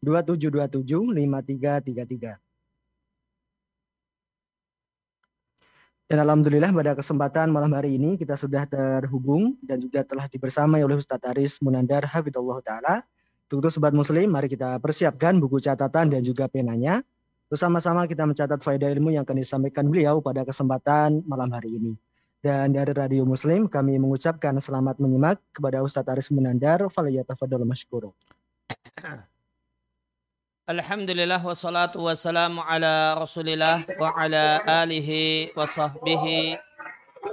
2727 5333. Dan Alhamdulillah pada kesempatan malam hari ini kita sudah terhubung dan juga telah dibersamai oleh Ustadz Aris Munandar Hafidullah Ta'ala. Untuk sobat muslim, mari kita persiapkan buku catatan dan juga penanya. Bersama-sama kita mencatat faedah ilmu yang akan disampaikan beliau pada kesempatan malam hari ini. Dan dari Radio Muslim, kami mengucapkan selamat menyimak kepada Ustadz Aris Munandar. Faliyatafadol masyukur. Alhamdulillah wassalatu wassalamu ala rasulillah wa ala alihi wa sahbihi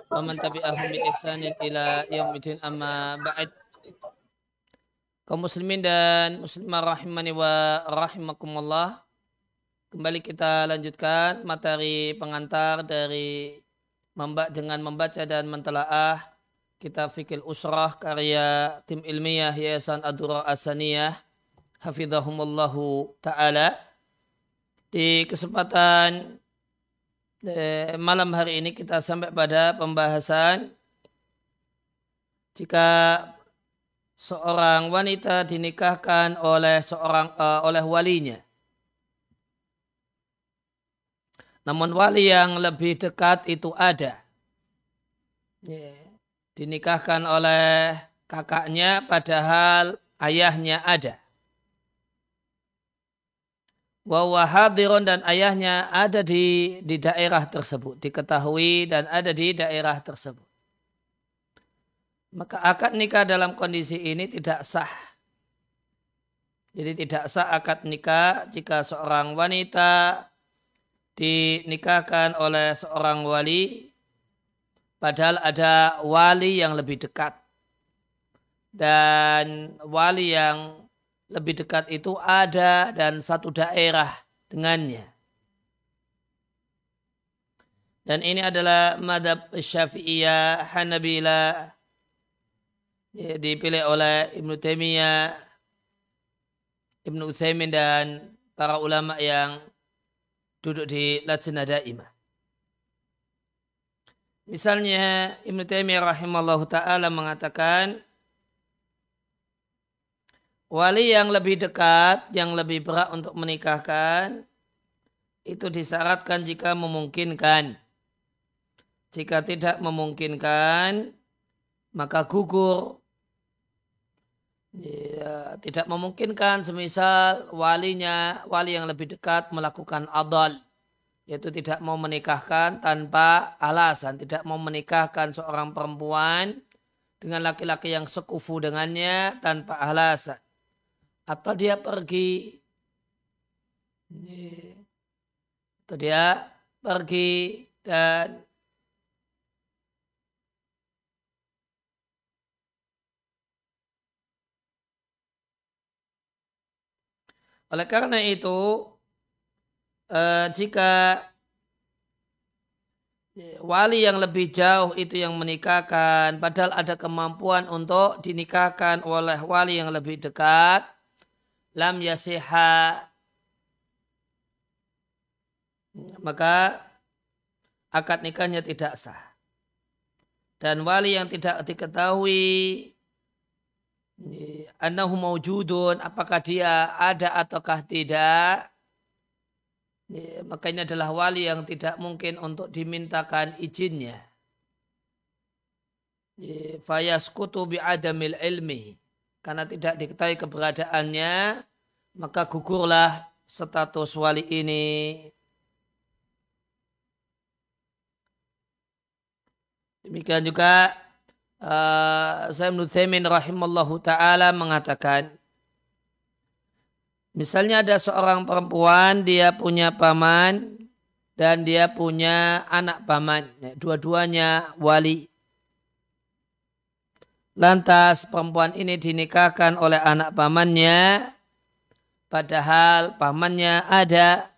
wa man tabi'ahum bi ihsanin ila yaumidin amma ba'd. Kaum muslimin dan muslimah rahimani wa rahimakumullah kembali kita lanjutkan materi pengantar dari dengan membaca dan mentelaah kitab fikil usrah karya tim ilmiah Yayasan Adura Asaniyah hafizahumullahu taala. Di kesempatan eh, malam hari ini kita sampai pada pembahasan jika seorang wanita dinikahkan oleh seorang uh, oleh walinya. Namun wali yang lebih dekat itu ada. Dinikahkan oleh kakaknya padahal ayahnya ada Wawa hadiron dan ayahnya ada di, di daerah tersebut. Diketahui dan ada di daerah tersebut. Maka akad nikah dalam kondisi ini tidak sah. Jadi tidak sah akad nikah jika seorang wanita dinikahkan oleh seorang wali padahal ada wali yang lebih dekat dan wali yang lebih dekat itu ada dan satu daerah dengannya. Dan ini adalah madhab syafi'iyah Hanabila ya, dipilih oleh Ibnu Taimiyah, Ibnu Utsaimin dan para ulama yang duduk di Lajnah Daimah. Misalnya Ibnu Taimiyah rahimallahu taala mengatakan wali yang lebih dekat, yang lebih berat untuk menikahkan, itu disyaratkan jika memungkinkan. Jika tidak memungkinkan, maka gugur. Ya, tidak memungkinkan semisal walinya, wali yang lebih dekat melakukan adal. Yaitu tidak mau menikahkan tanpa alasan. Tidak mau menikahkan seorang perempuan dengan laki-laki yang sekufu dengannya tanpa alasan atau dia pergi? Atau dia pergi dan oleh karena itu eh, jika wali yang lebih jauh itu yang menikahkan padahal ada kemampuan untuk dinikahkan oleh wali yang lebih dekat lam yasiha. Maka akad nikahnya tidak sah. Dan wali yang tidak diketahui annahu maujudun apakah dia ada ataukah tidak maka ini adalah wali yang tidak mungkin untuk dimintakan izinnya. Fayaskutu bi'adamil ilmi karena tidak diketahui keberadaannya, maka gugurlah status wali ini. Demikian juga uh, Zain Nuthaimin rahimallahu ta'ala mengatakan, misalnya ada seorang perempuan, dia punya paman, dan dia punya anak paman. Dua-duanya wali. Lantas perempuan ini dinikahkan oleh anak pamannya, padahal pamannya ada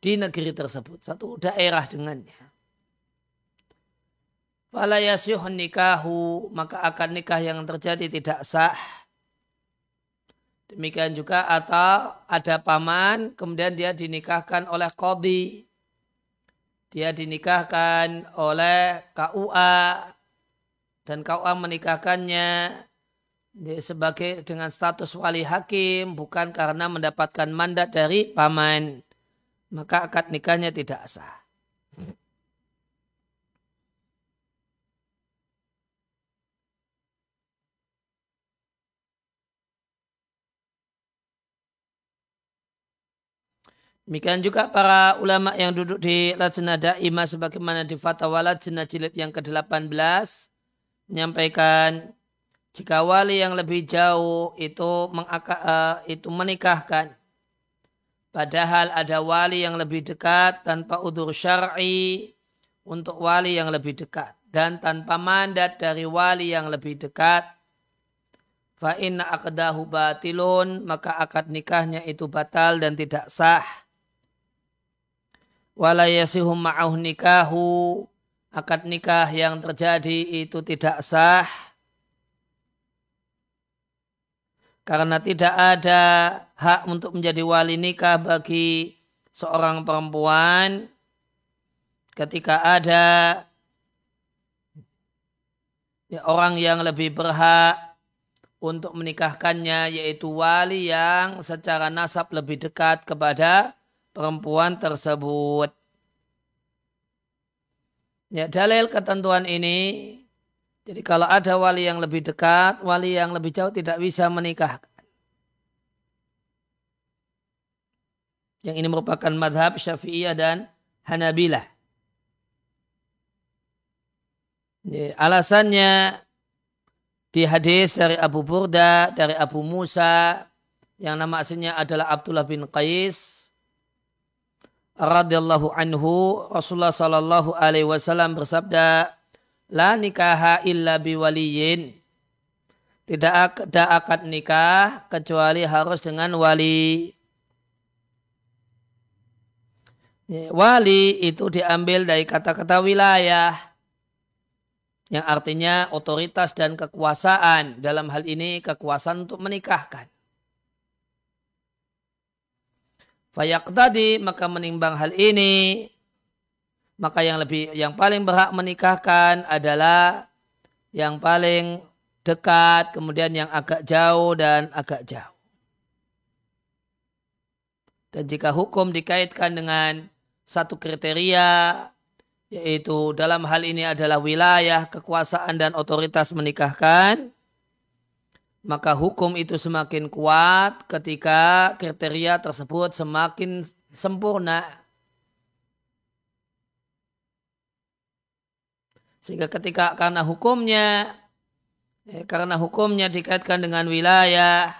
di negeri tersebut, satu daerah dengannya. Fala nikahu, maka akan nikah yang terjadi tidak sah. Demikian juga atau ada paman, kemudian dia dinikahkan oleh kodi. Dia dinikahkan oleh KUA, dan kau menikahkannya sebagai dengan status wali hakim bukan karena mendapatkan mandat dari paman maka akad nikahnya tidak sah. Demikian juga para ulama yang duduk di Lajnah Daimah sebagaimana di Fatwa Lajnah jilid yang ke-18 menyampaikan jika wali yang lebih jauh itu mengaka, uh, itu menikahkan padahal ada wali yang lebih dekat tanpa udur syar'i untuk wali yang lebih dekat dan tanpa mandat dari wali yang lebih dekat fa inna aqdahu batilun maka akad nikahnya itu batal dan tidak sah. Wala yasihum ma'ahu nikahu akad nikah yang terjadi itu tidak sah karena tidak ada hak untuk menjadi wali nikah bagi seorang perempuan ketika ada ya, orang yang lebih berhak untuk menikahkannya yaitu wali yang secara nasab lebih dekat kepada perempuan tersebut. Ya, dalil ketentuan ini, jadi kalau ada wali yang lebih dekat, wali yang lebih jauh tidak bisa menikahkan. Yang ini merupakan madhab syafi'iyah dan hanabilah. Ya, alasannya di hadis dari Abu Burda, dari Abu Musa, yang nama aslinya adalah Abdullah bin Qais, radhiyallahu anhu Rasulullah sallallahu alaihi wasallam bersabda la nikaha illa biwaliyin. Tidak ada akad nikah kecuali harus dengan wali. Wali itu diambil dari kata-kata wilayah yang artinya otoritas dan kekuasaan. Dalam hal ini kekuasaan untuk menikahkan Fayak tadi maka menimbang hal ini maka yang lebih yang paling berhak menikahkan adalah yang paling dekat kemudian yang agak jauh dan agak jauh. Dan jika hukum dikaitkan dengan satu kriteria yaitu dalam hal ini adalah wilayah, kekuasaan dan otoritas menikahkan, maka hukum itu semakin kuat ketika kriteria tersebut semakin sempurna. Sehingga ketika karena hukumnya ya, karena hukumnya dikaitkan dengan wilayah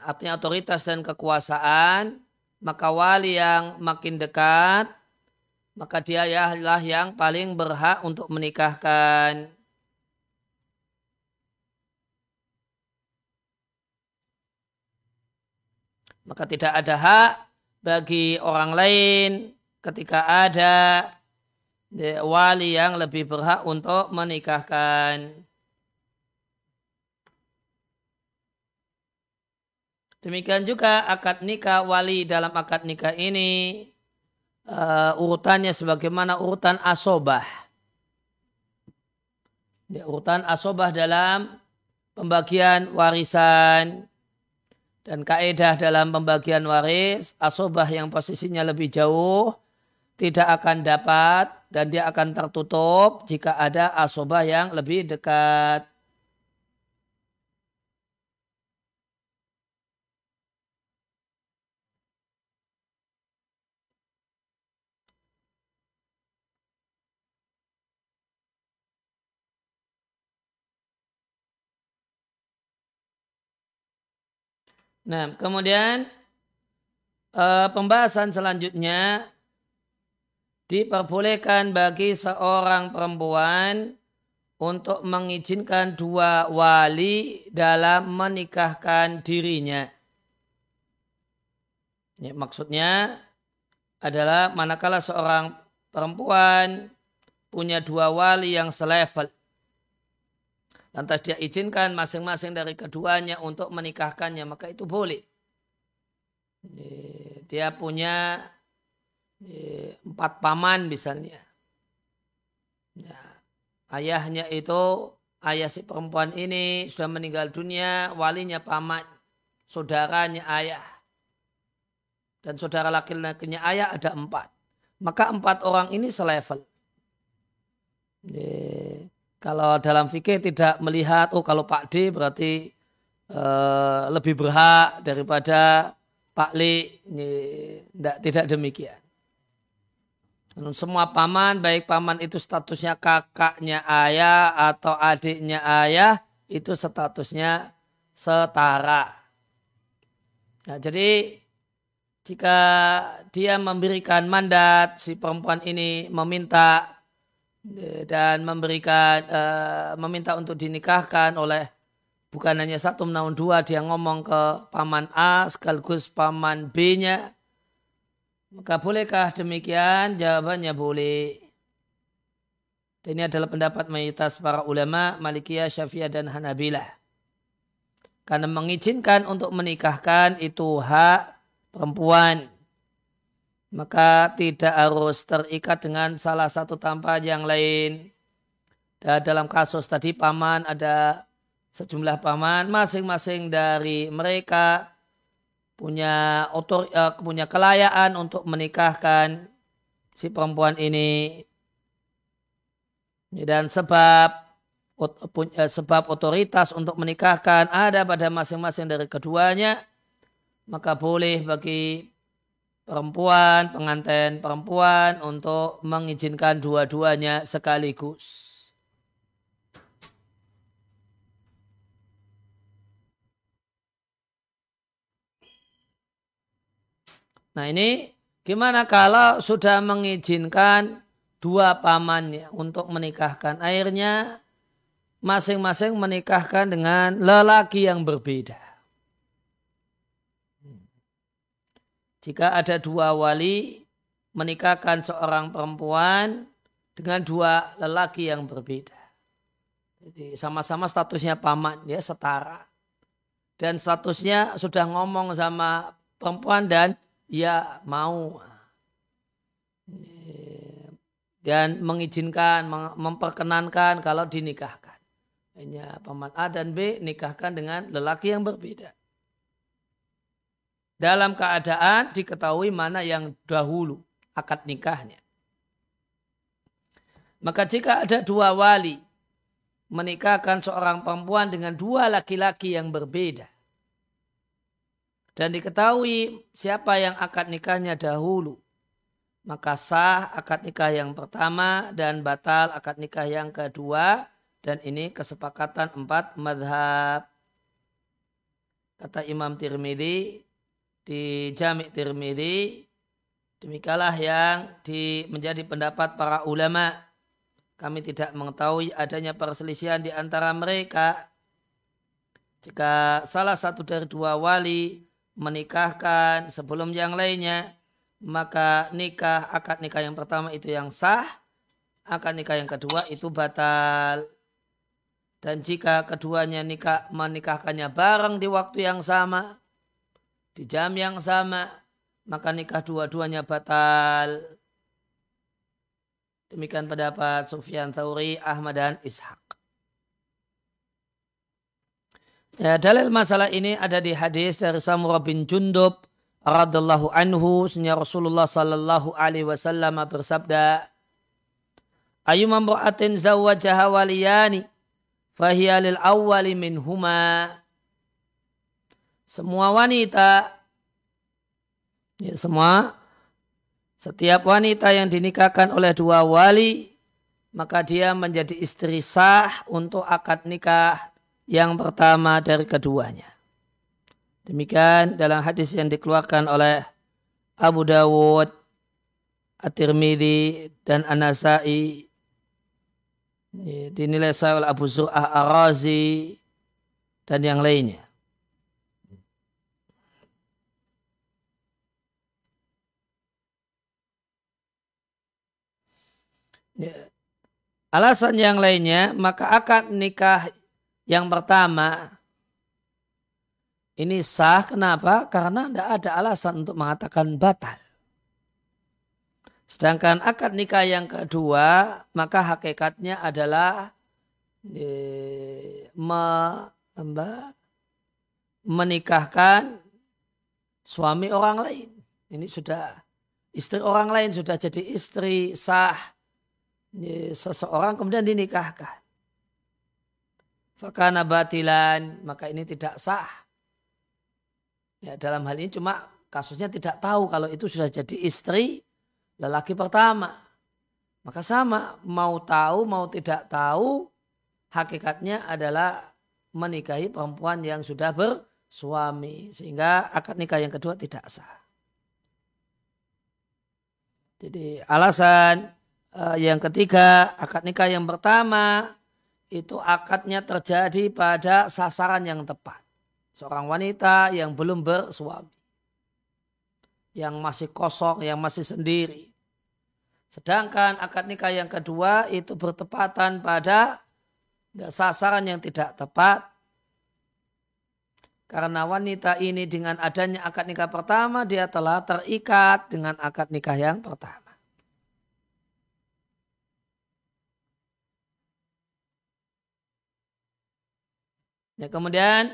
artinya otoritas dan kekuasaan maka wali yang makin dekat maka dia lah yang paling berhak untuk menikahkan Maka tidak ada hak bagi orang lain ketika ada wali yang lebih berhak untuk menikahkan. Demikian juga akad nikah wali dalam akad nikah ini uh, urutannya sebagaimana urutan asobah. Ya, urutan asobah dalam pembagian warisan dan kaedah dalam pembagian waris, asobah yang posisinya lebih jauh tidak akan dapat dan dia akan tertutup jika ada asobah yang lebih dekat. Nah, kemudian uh, pembahasan selanjutnya diperbolehkan bagi seorang perempuan untuk mengizinkan dua wali dalam menikahkan dirinya. Ini maksudnya adalah manakala seorang perempuan punya dua wali yang selevel lantas dia izinkan masing-masing dari keduanya untuk menikahkannya, maka itu boleh. Dia punya empat paman misalnya. Ya, ayahnya itu ayah si perempuan ini sudah meninggal dunia, walinya paman, saudaranya ayah. Dan saudara laki-lakinya ayah ada empat. Maka empat orang ini selevel. Kalau dalam fikih tidak melihat, oh kalau Pak D berarti uh, lebih berhak daripada Pak Li. Tidak, tidak demikian. Semua paman, baik paman itu statusnya kakaknya ayah atau adiknya ayah, itu statusnya setara. Nah, jadi jika dia memberikan mandat, si perempuan ini meminta dan memberikan uh, meminta untuk dinikahkan oleh bukan hanya satu menaun dua, dia ngomong ke paman A sekaligus paman B-nya, maka bolehkah demikian? Jawabannya boleh. Dan ini adalah pendapat mayoritas para ulama Malikiyah, Syafi'ah dan Hanabilah. Karena mengizinkan untuk menikahkan itu hak perempuan. Maka tidak harus terikat dengan salah satu tanpa yang lain. Dan dalam kasus tadi paman ada sejumlah paman masing-masing dari mereka punya otor, uh, punya kelayaan untuk menikahkan si perempuan ini dan sebab uh, sebab otoritas untuk menikahkan ada pada masing-masing dari keduanya maka boleh bagi perempuan pengantin perempuan untuk mengizinkan dua-duanya sekaligus. Nah ini gimana kalau sudah mengizinkan dua pamannya untuk menikahkan airnya masing-masing menikahkan dengan lelaki yang berbeda. Jika ada dua wali menikahkan seorang perempuan dengan dua lelaki yang berbeda. Jadi sama-sama statusnya paman, ya setara. Dan statusnya sudah ngomong sama perempuan dan ia mau dan mengizinkan, memperkenankan kalau dinikahkan. Hanya paman A dan B nikahkan dengan lelaki yang berbeda. Dalam keadaan diketahui mana yang dahulu akad nikahnya. Maka jika ada dua wali menikahkan seorang perempuan dengan dua laki-laki yang berbeda, dan diketahui siapa yang akad nikahnya dahulu, maka sah akad nikah yang pertama dan batal akad nikah yang kedua dan ini kesepakatan empat madhab. Kata Imam Tirmidzi di Jami' Tirmidzi demikianlah yang di, menjadi pendapat para ulama. Kami tidak mengetahui adanya perselisihan di antara mereka. Jika salah satu dari dua wali menikahkan sebelum yang lainnya, maka nikah, akad nikah yang pertama itu yang sah, akad nikah yang kedua itu batal. Dan jika keduanya nikah menikahkannya bareng di waktu yang sama, di jam yang sama, maka nikah dua-duanya batal. Demikian pendapat Sufyan Thauri, Ahmad dan Ishaq. Ya, dalil masalah ini ada di hadis dari Samurah bin Jundub radallahu anhu sunya Rasulullah sallallahu alaihi wasallam bersabda Ayu mamra'atin zawwajaha waliyani fahiya lil awwali minhuma Semua wanita ya semua setiap wanita yang dinikahkan oleh dua wali maka dia menjadi istri sah untuk akad nikah yang pertama dari keduanya. Demikian dalam hadis yang dikeluarkan oleh Abu Dawud, At-Tirmidzi dan An-Nasai dinilai sahih oleh Abu Zur'ah Ar-Razi dan yang lainnya. Alasan yang lainnya, maka akad nikah yang pertama, ini sah kenapa? Karena tidak ada alasan untuk mengatakan batal. Sedangkan akad nikah yang kedua, maka hakikatnya adalah me, menikahkan suami orang lain. Ini sudah istri orang lain sudah jadi istri sah seseorang kemudian dinikahkan. Fakana batilan maka ini tidak sah. Ya, dalam hal ini cuma kasusnya tidak tahu kalau itu sudah jadi istri lelaki pertama. Maka sama mau tahu mau tidak tahu hakikatnya adalah menikahi perempuan yang sudah bersuami sehingga akad nikah yang kedua tidak sah. Jadi alasan uh, yang ketiga akad nikah yang pertama itu akadnya terjadi pada sasaran yang tepat. Seorang wanita yang belum bersuami. Yang masih kosong, yang masih sendiri. Sedangkan akad nikah yang kedua itu bertepatan pada sasaran yang tidak tepat. Karena wanita ini dengan adanya akad nikah pertama dia telah terikat dengan akad nikah yang pertama. Ya, kemudian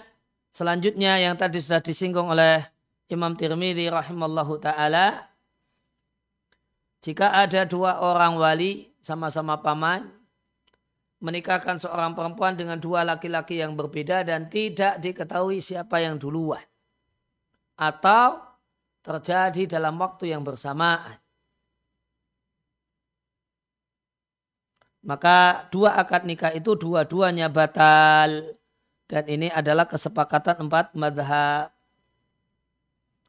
selanjutnya yang tadi sudah disinggung oleh Imam Tirmidzi rahimallahu taala jika ada dua orang wali sama-sama paman menikahkan seorang perempuan dengan dua laki-laki yang berbeda dan tidak diketahui siapa yang duluan. Atau terjadi dalam waktu yang bersamaan. Maka dua akad nikah itu dua-duanya batal. Dan ini adalah kesepakatan empat madhab.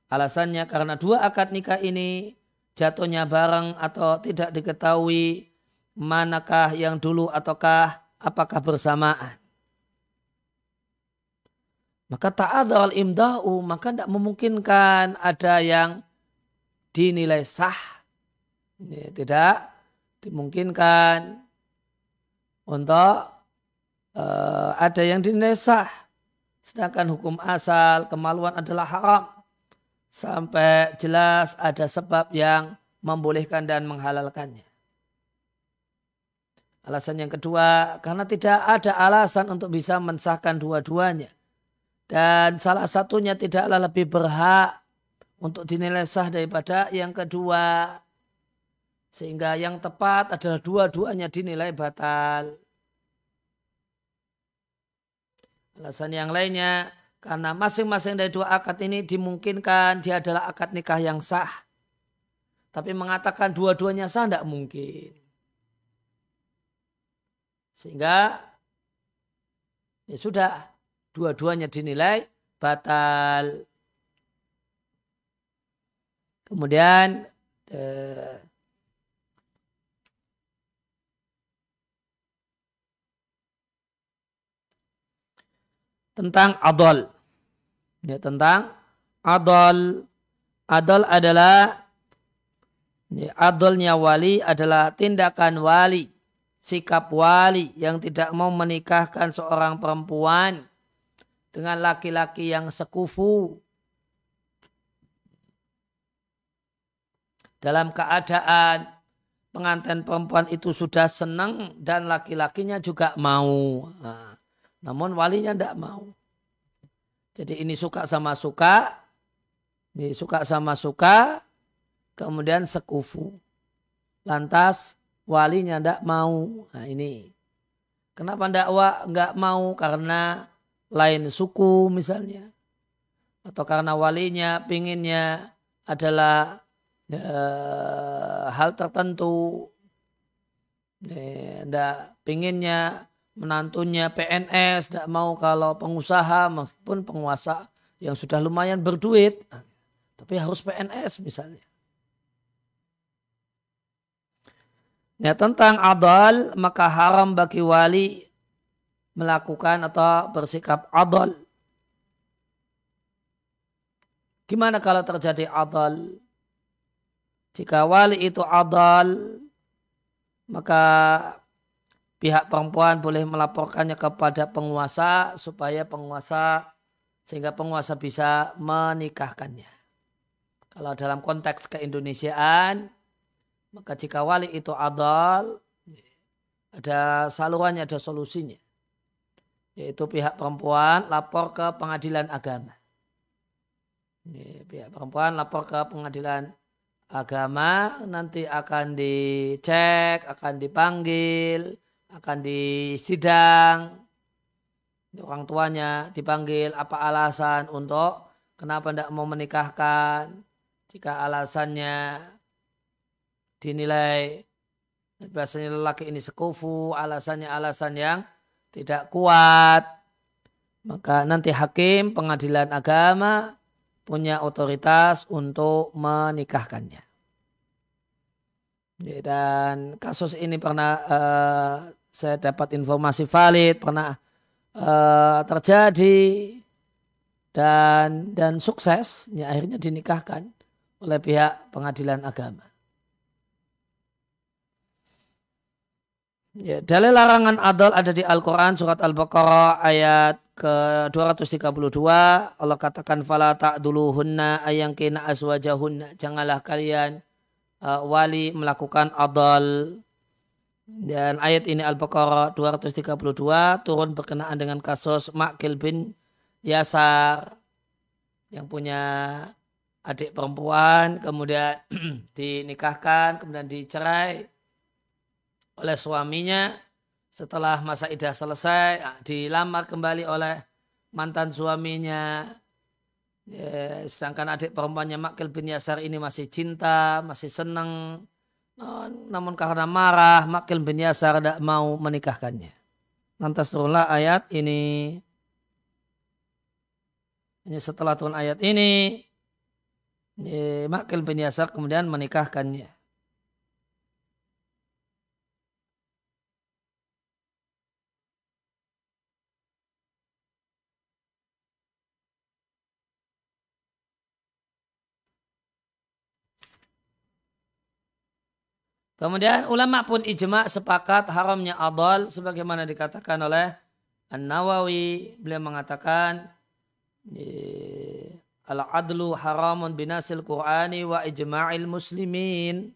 Alasannya karena dua akad nikah ini jatuhnya bareng atau tidak diketahui manakah yang dulu ataukah apakah bersamaan. Maka ta'adhal imdahu, maka tidak memungkinkan ada yang dinilai sah. Ini tidak dimungkinkan untuk uh, ada yang dinilai sah. Sedangkan hukum asal kemaluan adalah haram. Sampai jelas ada sebab yang membolehkan dan menghalalkannya. Alasan yang kedua, karena tidak ada alasan untuk bisa mensahkan dua-duanya. Dan salah satunya tidaklah lebih berhak untuk dinilai sah daripada yang kedua. Sehingga yang tepat adalah dua-duanya dinilai batal. Alasan yang lainnya, karena masing-masing dari dua akad ini dimungkinkan dia adalah akad nikah yang sah. Tapi mengatakan dua-duanya sah tidak mungkin. Sehingga ya sudah dua-duanya dinilai batal. Kemudian eh, tentang adol. Ya, tentang adol. Adol adalah ya, adolnya wali adalah tindakan wali sikap wali yang tidak mau menikahkan seorang perempuan dengan laki-laki yang sekufu dalam keadaan pengantin perempuan itu sudah senang dan laki-lakinya juga mau. Nah, namun walinya tidak mau. Jadi ini suka sama suka, ini suka sama suka, kemudian sekufu. Lantas walinya tidak mau. Nah ini. Kenapa tidak nggak mau? Karena lain suku misalnya. Atau karena walinya pinginnya adalah e, hal tertentu. Tidak e, pinginnya menantunya PNS, tidak mau kalau pengusaha meskipun penguasa yang sudah lumayan berduit. Tapi harus PNS misalnya. Ya, tentang adal maka haram bagi wali melakukan atau bersikap adal. Gimana kalau terjadi adal? Jika wali itu adal, maka pihak perempuan boleh melaporkannya kepada penguasa supaya penguasa sehingga penguasa bisa menikahkannya. Kalau dalam konteks keindonesiaan, maka jika wali itu adal, ada salurannya, ada solusinya. yaitu pihak perempuan lapor ke pengadilan agama. Pihak perempuan lapor ke pengadilan agama nanti akan dicek, akan dipanggil, akan disidang. Orang tuanya dipanggil apa alasan untuk kenapa tidak mau menikahkan. Jika alasannya dinilai biasanya lelaki ini sekufu, alasannya alasan yang tidak kuat, maka nanti hakim pengadilan agama punya otoritas untuk menikahkannya. Dan kasus ini pernah uh, saya dapat informasi valid, pernah uh, terjadi dan dan sukses, ya, akhirnya dinikahkan oleh pihak pengadilan agama. Ya, dalil larangan adol ada di Al-Quran surat Al-Baqarah ayat ke-232. Allah katakan fala ta'duluhunna kina aswajahunna janganlah kalian uh, wali melakukan adol dan ayat ini Al-Baqarah 232 turun berkenaan dengan kasus Makil bin Yasar yang punya adik perempuan kemudian dinikahkan kemudian dicerai oleh suaminya. Setelah masa idah selesai ah, dilamar kembali oleh mantan suaminya. Ya, sedangkan adik perempuannya Makil bin Yasar ini masih cinta masih senang namun karena marah Makil bin Yasar tidak mau menikahkannya. Lantas turunlah ayat ini. Ini setelah turun ayat ini Makil bin Yasar kemudian menikahkannya Kemudian ulama pun ijma sepakat haramnya adal sebagaimana dikatakan oleh An-Nawawi. Beliau mengatakan al-adlu haramun binasil Qur'ani wa ijma'il muslimin.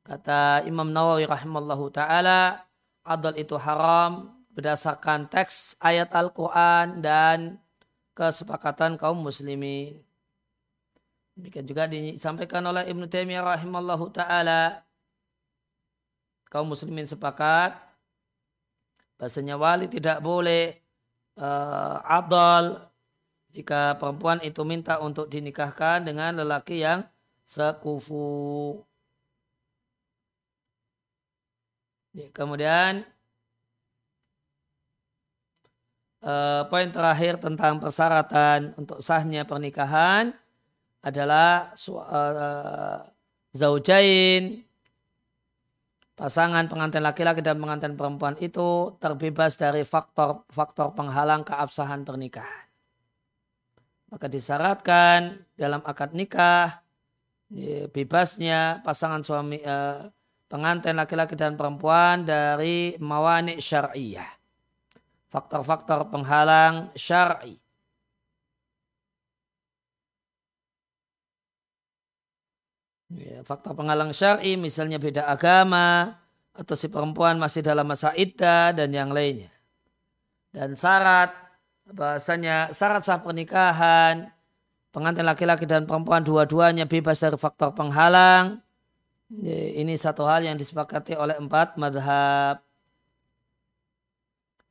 Kata Imam Nawawi rahimallahu taala adal itu haram berdasarkan teks ayat Al-Qur'an dan kesepakatan kaum muslimin. Demikian juga disampaikan oleh Ibnu Taimiyah rahimallahu taala kaum muslimin sepakat bahasanya wali tidak boleh uh, adal jika perempuan itu minta untuk dinikahkan dengan lelaki yang sekufu. Ya, kemudian uh, poin terakhir tentang persyaratan untuk sahnya pernikahan adalah uh, zaujain pasangan pengantin laki-laki dan pengantin perempuan itu terbebas dari faktor-faktor penghalang keabsahan pernikahan. Maka disyaratkan dalam akad nikah bebasnya pasangan suami eh, pengantin laki-laki dan perempuan dari mawani syariah. Faktor-faktor penghalang syar'i. Ya, faktor penghalang syar'i misalnya beda agama atau si perempuan masih dalam masa iddah dan yang lainnya. Dan syarat bahasanya syarat sah pernikahan pengantin laki-laki dan perempuan dua-duanya bebas dari faktor penghalang. Ya, ini satu hal yang disepakati oleh empat madhab.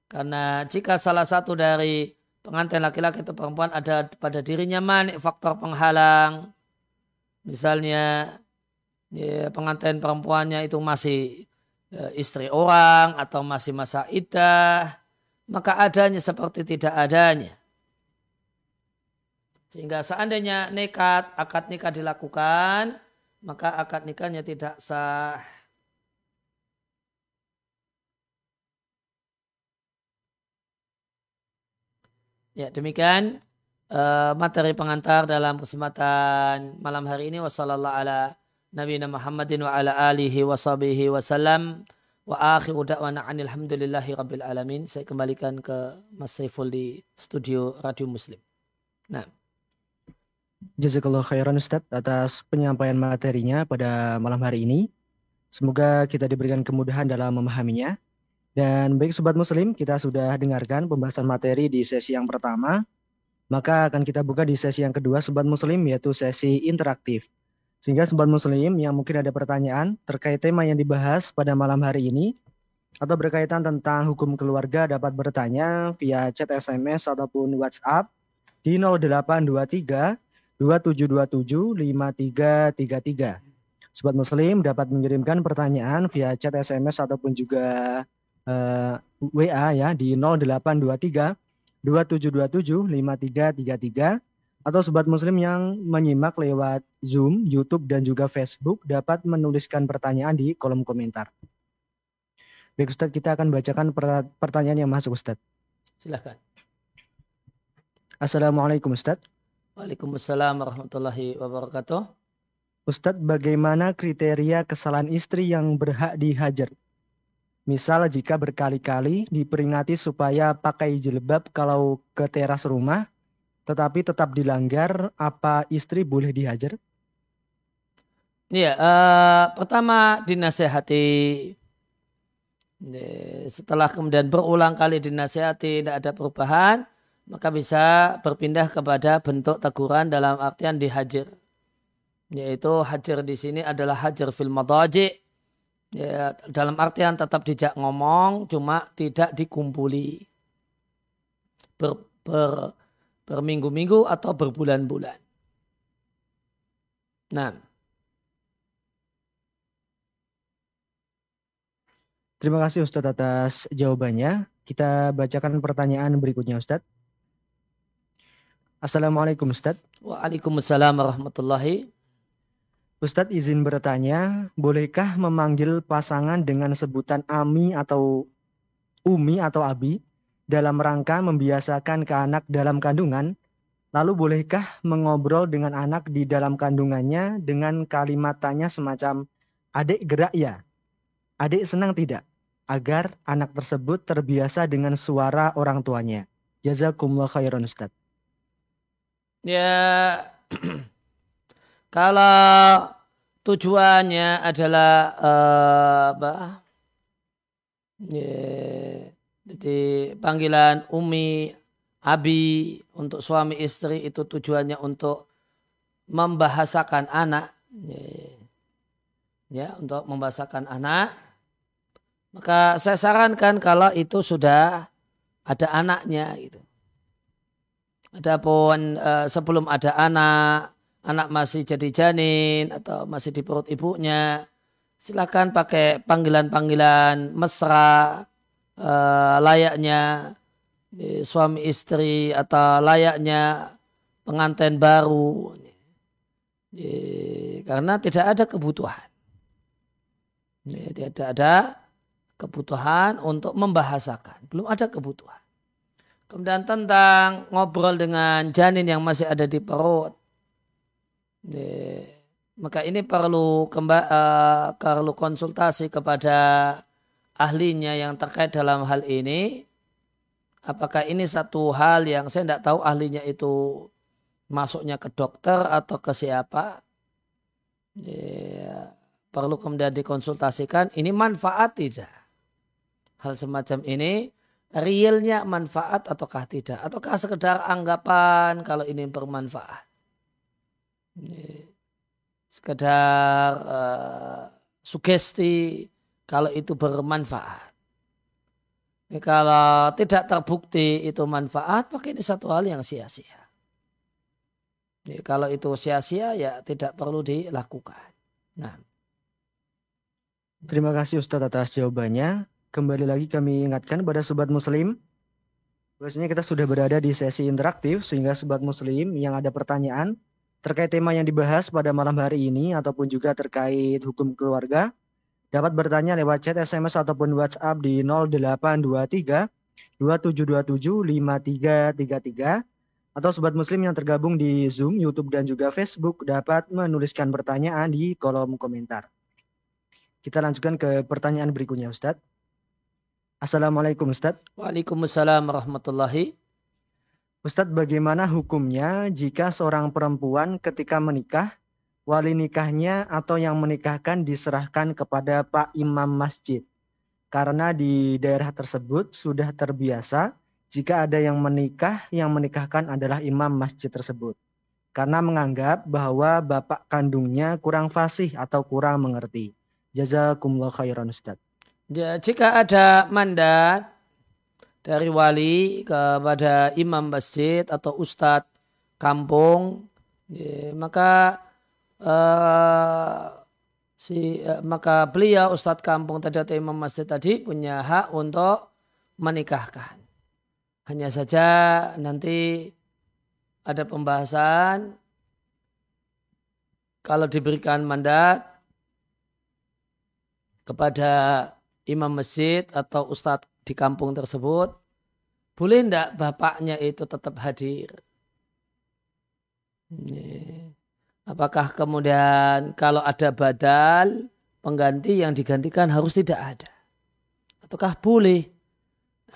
Karena jika salah satu dari pengantin laki-laki atau perempuan ada pada dirinya manik faktor penghalang, misalnya ya, pengantin perempuannya itu masih ya, istri orang atau masih masa idah, maka adanya seperti tidak adanya. Sehingga seandainya nekat, akad nikah dilakukan, maka akad nikahnya tidak sah. Ya demikian uh, materi pengantar dalam kesempatan malam hari ini. Wasallallahu ala nabiyina Muhammadin wa ala alihi wa sahbihi wasallam wa akhiru da'wana anil hamdulillahi rabbil alamin. Saya kembalikan ke Mas Saiful di studio Radio Muslim. Nah. Jazakallah khairan Ustaz atas penyampaian materinya pada malam hari ini. Semoga kita diberikan kemudahan dalam memahaminya. Dan baik Sobat Muslim, kita sudah dengarkan pembahasan materi di sesi yang pertama. Maka akan kita buka di sesi yang kedua Sobat Muslim, yaitu sesi interaktif. Sehingga Sobat Muslim yang mungkin ada pertanyaan terkait tema yang dibahas pada malam hari ini, atau berkaitan tentang hukum keluarga dapat bertanya via chat SMS ataupun WhatsApp di 0823 2727 5333. Sobat Muslim dapat mengirimkan pertanyaan via chat SMS ataupun juga uh, eh, WA ya di 0823 2727 5333 atau sobat muslim yang menyimak lewat Zoom, YouTube dan juga Facebook dapat menuliskan pertanyaan di kolom komentar. Baik Ustadz, kita akan bacakan pertanyaan yang masuk Ustadz. Silahkan. Assalamualaikum Ustadz. Waalaikumsalam warahmatullahi wabarakatuh. Ustadz, bagaimana kriteria kesalahan istri yang berhak dihajar? Misal jika berkali-kali diperingati supaya pakai jilbab kalau ke teras rumah, tetapi tetap dilanggar, apa istri boleh dihajar? Iya, uh, pertama dinasehati. Setelah kemudian berulang kali dinasehati tidak ada perubahan, maka bisa berpindah kepada bentuk teguran dalam artian dihajar. Yaitu hajar di sini adalah hajar fil madaji, ya, dalam artian tetap dijak ngomong cuma tidak dikumpuli ber, ber, berminggu-minggu atau berbulan-bulan. Nah. Terima kasih Ustadz atas jawabannya. Kita bacakan pertanyaan berikutnya Ustadz. Assalamualaikum Ustadz. Waalaikumsalam warahmatullahi Ustadz izin bertanya, bolehkah memanggil pasangan dengan sebutan Ami atau Umi atau Abi dalam rangka membiasakan ke anak dalam kandungan? Lalu bolehkah mengobrol dengan anak di dalam kandungannya dengan kalimat tanya semacam adik gerak ya? Adik senang tidak? Agar anak tersebut terbiasa dengan suara orang tuanya. Jazakumullah khairan Ustaz. Ya, Kalau tujuannya adalah uh, apa? Yeah. Jadi panggilan Umi, Abi untuk suami istri itu tujuannya untuk membahasakan anak. Ya, untuk membahasakan anak. Maka saya sarankan kalau itu sudah ada anaknya gitu. Adapun uh, sebelum ada anak anak masih jadi janin atau masih di perut ibunya, silakan pakai panggilan-panggilan mesra uh, layaknya suami istri atau layaknya pengantin baru. Karena tidak ada kebutuhan. Tidak ada kebutuhan untuk membahasakan. Belum ada kebutuhan. Kemudian tentang ngobrol dengan janin yang masih ada di perut maka ini perlu kembali uh, perlu konsultasi kepada ahlinya yang terkait dalam hal ini. Apakah ini satu hal yang saya tidak tahu ahlinya itu masuknya ke dokter atau ke siapa? Ya, perlu kemudian dikonsultasikan. Ini manfaat tidak? Hal semacam ini realnya manfaat ataukah tidak? Ataukah sekedar anggapan kalau ini bermanfaat? Sekedar uh, sugesti kalau itu bermanfaat. Ini kalau tidak terbukti itu manfaat, maka ini satu hal yang sia-sia. Kalau itu sia-sia ya tidak perlu dilakukan. Nah. Terima kasih Ustadz atas jawabannya. Kembali lagi kami ingatkan pada Sobat Muslim. Biasanya kita sudah berada di sesi interaktif sehingga Sobat Muslim yang ada pertanyaan terkait tema yang dibahas pada malam hari ini ataupun juga terkait hukum keluarga dapat bertanya lewat chat SMS ataupun WhatsApp di 0823 2727 5333 atau sobat muslim yang tergabung di Zoom, YouTube dan juga Facebook dapat menuliskan pertanyaan di kolom komentar. Kita lanjutkan ke pertanyaan berikutnya Ustadz. Assalamualaikum Ustadz. Waalaikumsalam warahmatullahi Ustadz bagaimana hukumnya jika seorang perempuan ketika menikah, wali nikahnya atau yang menikahkan diserahkan kepada Pak Imam Masjid. karena di daerah tersebut sudah terbiasa jika ada yang menikah, yang menikahkan adalah imam masjid tersebut. Karena menganggap bahwa bapak kandungnya kurang fasih atau kurang mengerti. Jazakumullah khairan Ustaz. Ya, jika ada mandat dari wali kepada imam masjid atau ustadz kampung, ya, maka uh, si uh, maka beliau ustadz kampung tadi atau imam masjid tadi punya hak untuk menikahkan. Hanya saja nanti ada pembahasan kalau diberikan mandat kepada imam masjid atau ustadz di kampung tersebut, boleh tidak bapaknya itu tetap hadir? Apakah kemudian kalau ada badal, pengganti yang digantikan harus tidak ada? Ataukah boleh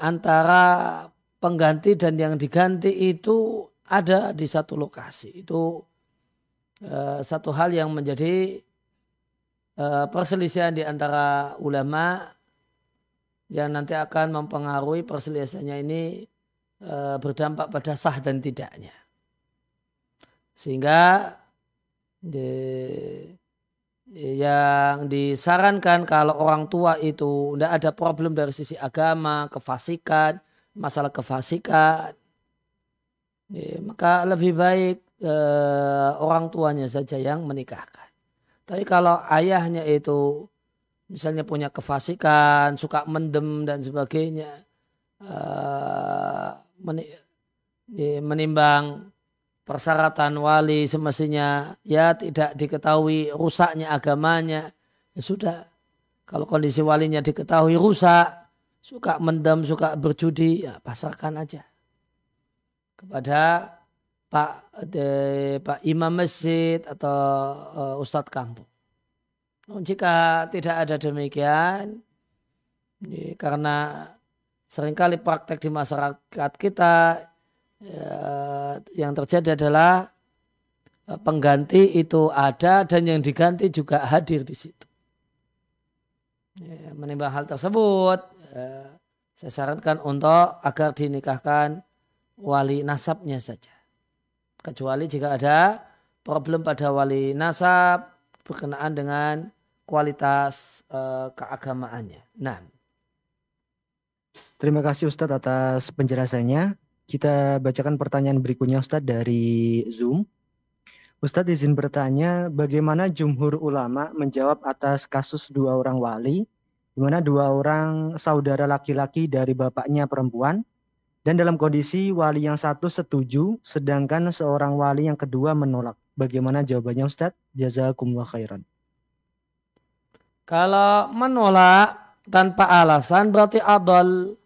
antara pengganti dan yang diganti itu ada di satu lokasi? Itu uh, satu hal yang menjadi uh, perselisihan di antara ulama yang nanti akan mempengaruhi perselisihannya ini e, berdampak pada sah dan tidaknya. Sehingga di, yang disarankan kalau orang tua itu tidak ada problem dari sisi agama, kefasikan, masalah kefasikan, ya, maka lebih baik e, orang tuanya saja yang menikahkan. Tapi kalau ayahnya itu misalnya punya kefasikan, suka mendem dan sebagainya, uh, menimbang persyaratan wali semestinya ya tidak diketahui rusaknya agamanya, ya sudah. Kalau kondisi walinya diketahui rusak, suka mendem, suka berjudi, ya pasarkan aja kepada Pak de, Pak Imam Masjid atau uh, Ustadz kampung. Jika tidak ada demikian, karena sering kali praktek di masyarakat kita ya, yang terjadi adalah e, pengganti itu ada dan yang diganti juga hadir di situ. Ya, menimbang hal tersebut, ya, saya sarankan untuk agar dinikahkan wali nasabnya saja. Kecuali jika ada problem pada wali nasab berkenaan dengan kualitas uh, keagamaannya. Nah. Terima kasih Ustadz atas penjelasannya. Kita bacakan pertanyaan berikutnya Ustadz dari Zoom. Ustadz izin bertanya, bagaimana jumhur ulama menjawab atas kasus dua orang wali, di mana dua orang saudara laki-laki dari bapaknya perempuan, dan dalam kondisi wali yang satu setuju, sedangkan seorang wali yang kedua menolak. Bagaimana jawabannya Ustadz? Jazakumullah khairan. Kalau menolak tanpa alasan berarti adol.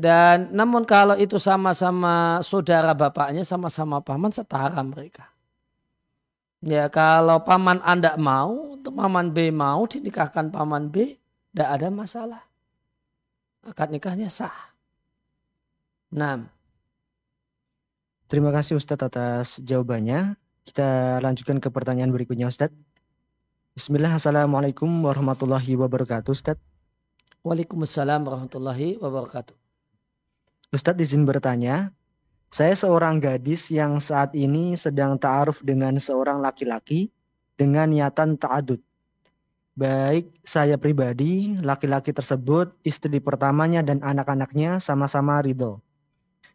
Dan namun kalau itu sama-sama saudara bapaknya, sama-sama paman, setara mereka. Ya kalau paman Anda mau, untuk paman B mau dinikahkan paman B, tidak ada masalah. Akad nikahnya sah. Nah. Terima kasih Ustadz atas jawabannya. Kita lanjutkan ke pertanyaan berikutnya Ustadz. Bismillah, Assalamualaikum warahmatullahi wabarakatuh, Ustaz. Waalaikumsalam warahmatullahi wabarakatuh. Ustadz izin bertanya, saya seorang gadis yang saat ini sedang ta'aruf dengan seorang laki-laki dengan niatan ta'adud. Baik saya pribadi, laki-laki tersebut, istri pertamanya dan anak-anaknya sama-sama ridho.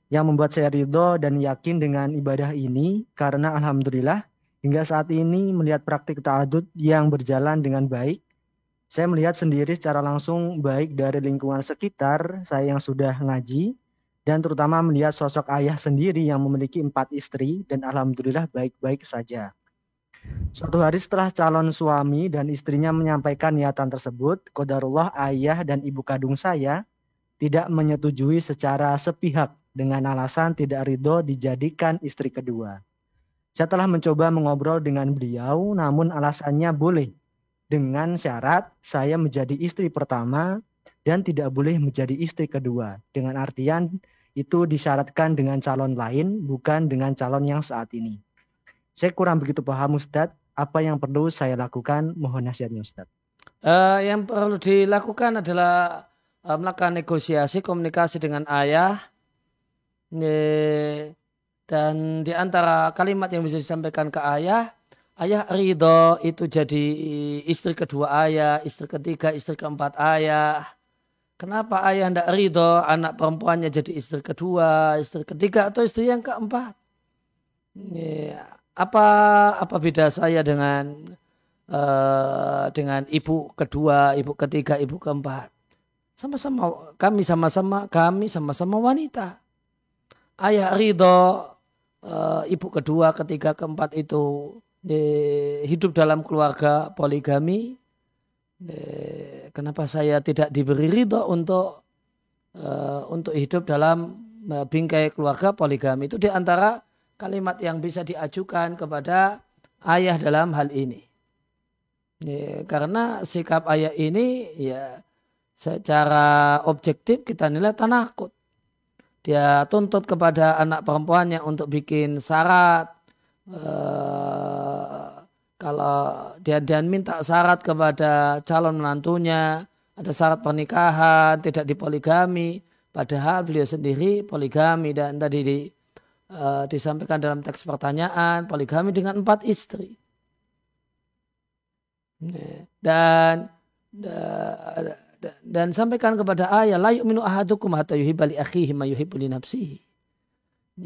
Yang membuat saya ridho dan yakin dengan ibadah ini karena Alhamdulillah Hingga saat ini melihat praktik ta'adud yang berjalan dengan baik, saya melihat sendiri secara langsung baik dari lingkungan sekitar saya yang sudah ngaji, dan terutama melihat sosok ayah sendiri yang memiliki empat istri dan alhamdulillah baik-baik saja. Suatu hari setelah calon suami dan istrinya menyampaikan niatan tersebut, kodarullah ayah dan ibu kandung saya tidak menyetujui secara sepihak dengan alasan tidak ridho dijadikan istri kedua. Saya telah mencoba mengobrol dengan beliau, namun alasannya boleh. Dengan syarat saya menjadi istri pertama dan tidak boleh menjadi istri kedua. Dengan artian itu disyaratkan dengan calon lain, bukan dengan calon yang saat ini. Saya kurang begitu paham Ustadz, apa yang perlu saya lakukan? Mohon nasihatnya Ustadz. Uh, yang perlu dilakukan adalah uh, melakukan negosiasi komunikasi dengan ayah dan di antara kalimat yang bisa disampaikan ke ayah ayah ridho itu jadi istri kedua ayah istri ketiga istri keempat ayah kenapa ayah tidak ridho anak perempuannya jadi istri kedua istri ketiga atau istri yang keempat apa apa beda saya dengan uh, dengan ibu kedua, ibu ketiga, ibu keempat. Sama-sama kami sama-sama kami sama-sama wanita. Ayah ridho uh, ibu kedua, ketiga, keempat itu di, hidup dalam keluarga poligami. Di, kenapa saya tidak diberi ridho untuk uh, untuk hidup dalam bingkai keluarga poligami itu di antara kalimat yang bisa diajukan kepada ayah dalam hal ini. Ya, karena sikap ayah ini ya secara objektif kita nilai tanakut. Dia tuntut kepada anak perempuannya untuk bikin syarat. Uh, kalau dia dan minta syarat kepada calon menantunya, ada syarat pernikahan, tidak dipoligami. Padahal beliau sendiri poligami dan tadi di, uh, disampaikan dalam teks pertanyaan poligami dengan empat istri. Dan dan sampaikan kepada ayah la yu'minu ahadukum hatta yuhibba li akhihi ma yuhibbu li nafsihi.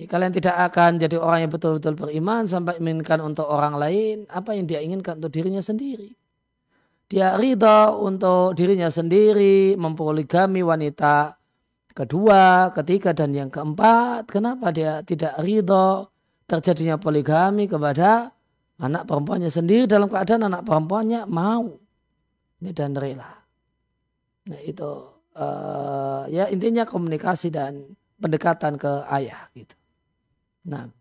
Kalian tidak akan jadi orang yang betul-betul beriman sampai inginkan untuk orang lain apa yang dia inginkan untuk dirinya sendiri. Dia ridha untuk dirinya sendiri, mempoligami wanita kedua, ketiga, dan yang keempat. Kenapa dia tidak ridha terjadinya poligami kepada anak perempuannya sendiri dalam keadaan anak perempuannya mau ini dan rela. Nah itu uh, ya intinya komunikasi dan pendekatan ke ayah gitu. Nah.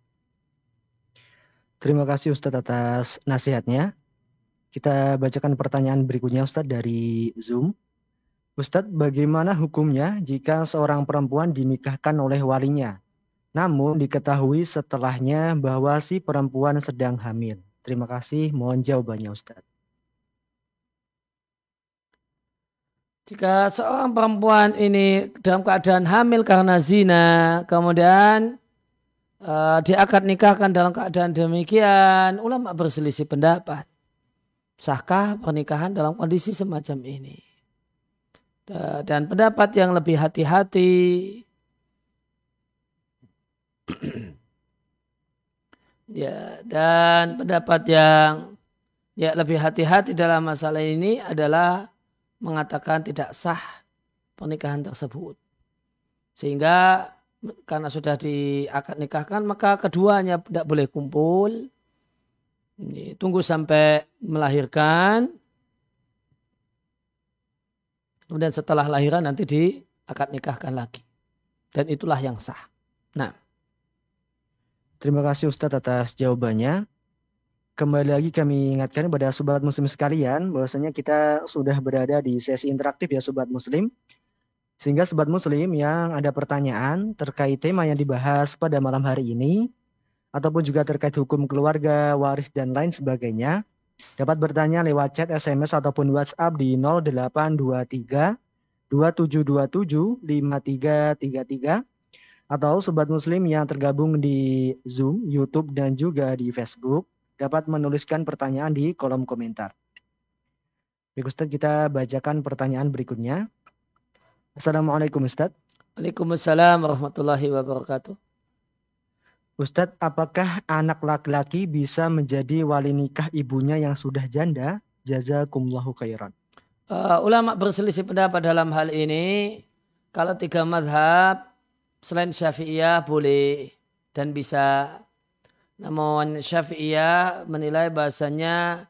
Terima kasih Ustadz atas nasihatnya. Kita bacakan pertanyaan berikutnya Ustadz dari Zoom. Ustadz, bagaimana hukumnya jika seorang perempuan dinikahkan oleh walinya, namun diketahui setelahnya bahwa si perempuan sedang hamil? Terima kasih. Mohon jawabannya Ustaz. Jika seorang perempuan ini dalam keadaan hamil karena zina, kemudian uh, dia akan nikahkan dalam keadaan demikian, ulama berselisih pendapat. Sahkah pernikahan dalam kondisi semacam ini? Dan pendapat yang lebih hati-hati Ya, dan pendapat yang ya lebih hati-hati dalam masalah ini adalah mengatakan tidak sah pernikahan tersebut. Sehingga karena sudah diakad nikahkan maka keduanya tidak boleh kumpul. Tunggu sampai melahirkan. Kemudian setelah lahiran nanti diakad nikahkan lagi. Dan itulah yang sah. Nah, Terima kasih Ustadz atas jawabannya. Kembali lagi kami ingatkan kepada sobat muslim sekalian bahwasanya kita sudah berada di sesi interaktif ya sobat muslim. Sehingga sobat muslim yang ada pertanyaan terkait tema yang dibahas pada malam hari ini ataupun juga terkait hukum keluarga, waris dan lain sebagainya dapat bertanya lewat chat SMS ataupun WhatsApp di 0823 2727 5333 atau sobat muslim yang tergabung di Zoom, YouTube dan juga di Facebook dapat menuliskan pertanyaan di kolom komentar. Baik Ustaz, kita bacakan pertanyaan berikutnya. Assalamualaikum Ustaz. Waalaikumsalam warahmatullahi wabarakatuh. Ustadz, apakah anak laki-laki bisa menjadi wali nikah ibunya yang sudah janda? Jazakumullahu khairan. Uh, ulama berselisih pendapat dalam hal ini. Kalau tiga madhab, selain Syafi'iyah boleh dan bisa. Namun Syafi'iyah menilai bahasanya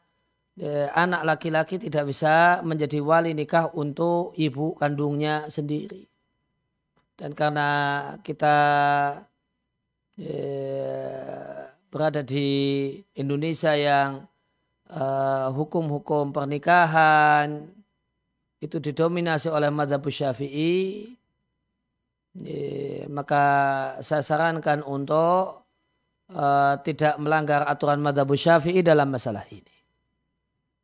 eh, anak laki-laki tidak bisa menjadi wali nikah untuk ibu kandungnya sendiri. Dan karena kita eh, berada di Indonesia yang eh, hukum-hukum pernikahan itu didominasi oleh madhab syafi'i maka saya sarankan untuk uh, tidak melanggar aturan madhab syafi'i dalam masalah ini.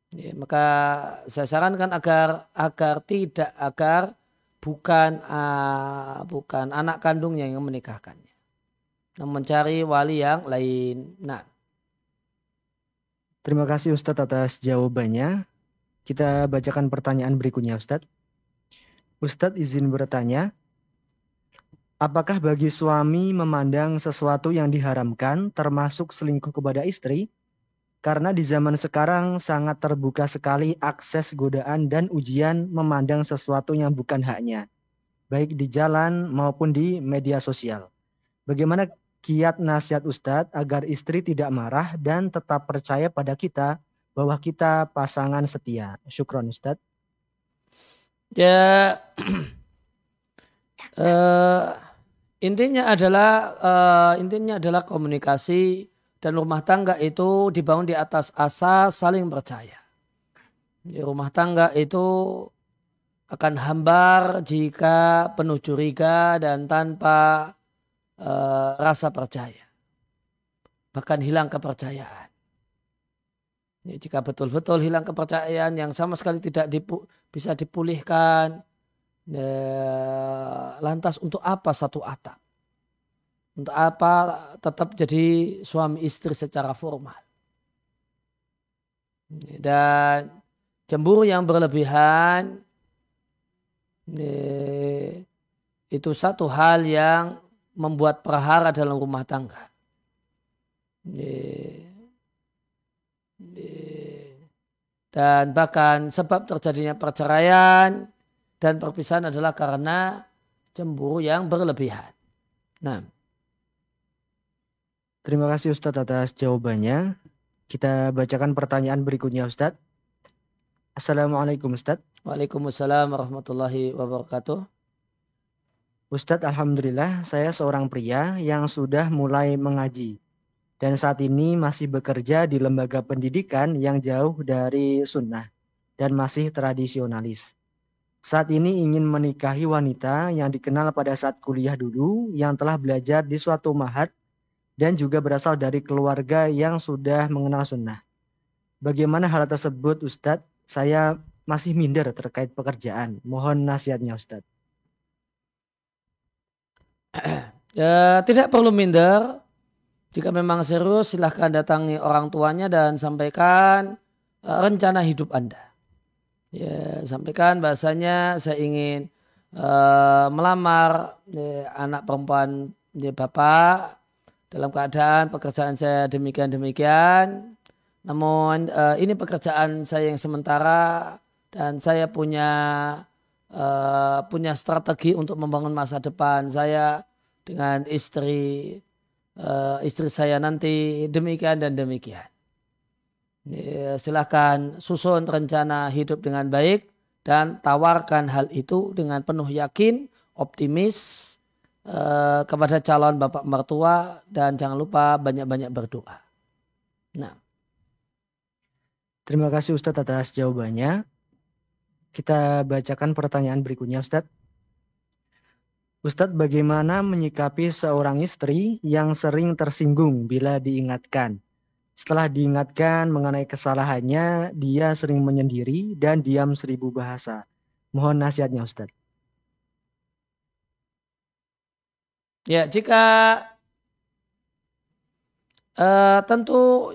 Ya, maka saya sarankan agar agar tidak agar bukan uh, bukan anak kandungnya yang menikahkannya. Mencari wali yang lain. Nah. Terima kasih Ustadz atas jawabannya. Kita bacakan pertanyaan berikutnya Ustadz. Ustadz izin bertanya, apakah bagi suami memandang sesuatu yang diharamkan termasuk selingkuh kepada istri? Karena di zaman sekarang sangat terbuka sekali akses godaan dan ujian memandang sesuatu yang bukan haknya, baik di jalan maupun di media sosial. Bagaimana kiat nasihat Ustadz agar istri tidak marah dan tetap percaya pada kita bahwa kita pasangan setia. Syukron Ustaz. Ya uh, intinya adalah uh, intinya adalah komunikasi dan rumah tangga itu dibangun di atas asas saling percaya. Di rumah tangga itu akan hambar jika penuh curiga dan tanpa uh, rasa percaya. Bahkan hilang kepercayaan. Ya, jika betul-betul hilang kepercayaan yang sama sekali tidak dipu, bisa dipulihkan, ya, lantas untuk apa satu atap? Untuk apa tetap jadi suami istri secara formal? Dan cemburu yang berlebihan ya, itu satu hal yang membuat perhara dalam rumah tangga. Ya, dan bahkan sebab terjadinya perceraian dan perpisahan adalah karena cemburu yang berlebihan. Nah. Terima kasih Ustadz atas jawabannya. Kita bacakan pertanyaan berikutnya Ustadz. Assalamualaikum Ustadz. Waalaikumsalam warahmatullahi wabarakatuh. Ustadz, Alhamdulillah saya seorang pria yang sudah mulai mengaji dan saat ini masih bekerja di lembaga pendidikan yang jauh dari sunnah dan masih tradisionalis. Saat ini ingin menikahi wanita yang dikenal pada saat kuliah dulu yang telah belajar di suatu mahat dan juga berasal dari keluarga yang sudah mengenal sunnah. Bagaimana hal tersebut Ustadz? Saya masih minder terkait pekerjaan. Mohon nasihatnya Ustadz. Ya, tidak perlu minder jika memang serius silahkan datangi orang tuanya dan sampaikan uh, rencana hidup Anda. Ya, sampaikan bahasanya saya ingin uh, melamar ya, anak perempuan ya, Bapak dalam keadaan pekerjaan saya demikian-demikian. Namun uh, ini pekerjaan saya yang sementara dan saya punya uh, punya strategi untuk membangun masa depan saya dengan istri uh, istri saya nanti demikian dan demikian. Ya, silahkan susun rencana hidup dengan baik dan tawarkan hal itu dengan penuh yakin, optimis uh, kepada calon bapak mertua dan jangan lupa banyak-banyak berdoa. Nah. Terima kasih Ustadz atas jawabannya. Kita bacakan pertanyaan berikutnya Ustadz. Ustadz bagaimana menyikapi seorang istri yang sering tersinggung bila diingatkan? Setelah diingatkan mengenai kesalahannya, dia sering menyendiri dan diam seribu bahasa. Mohon nasihatnya Ustadz. Ya, jika uh, tentu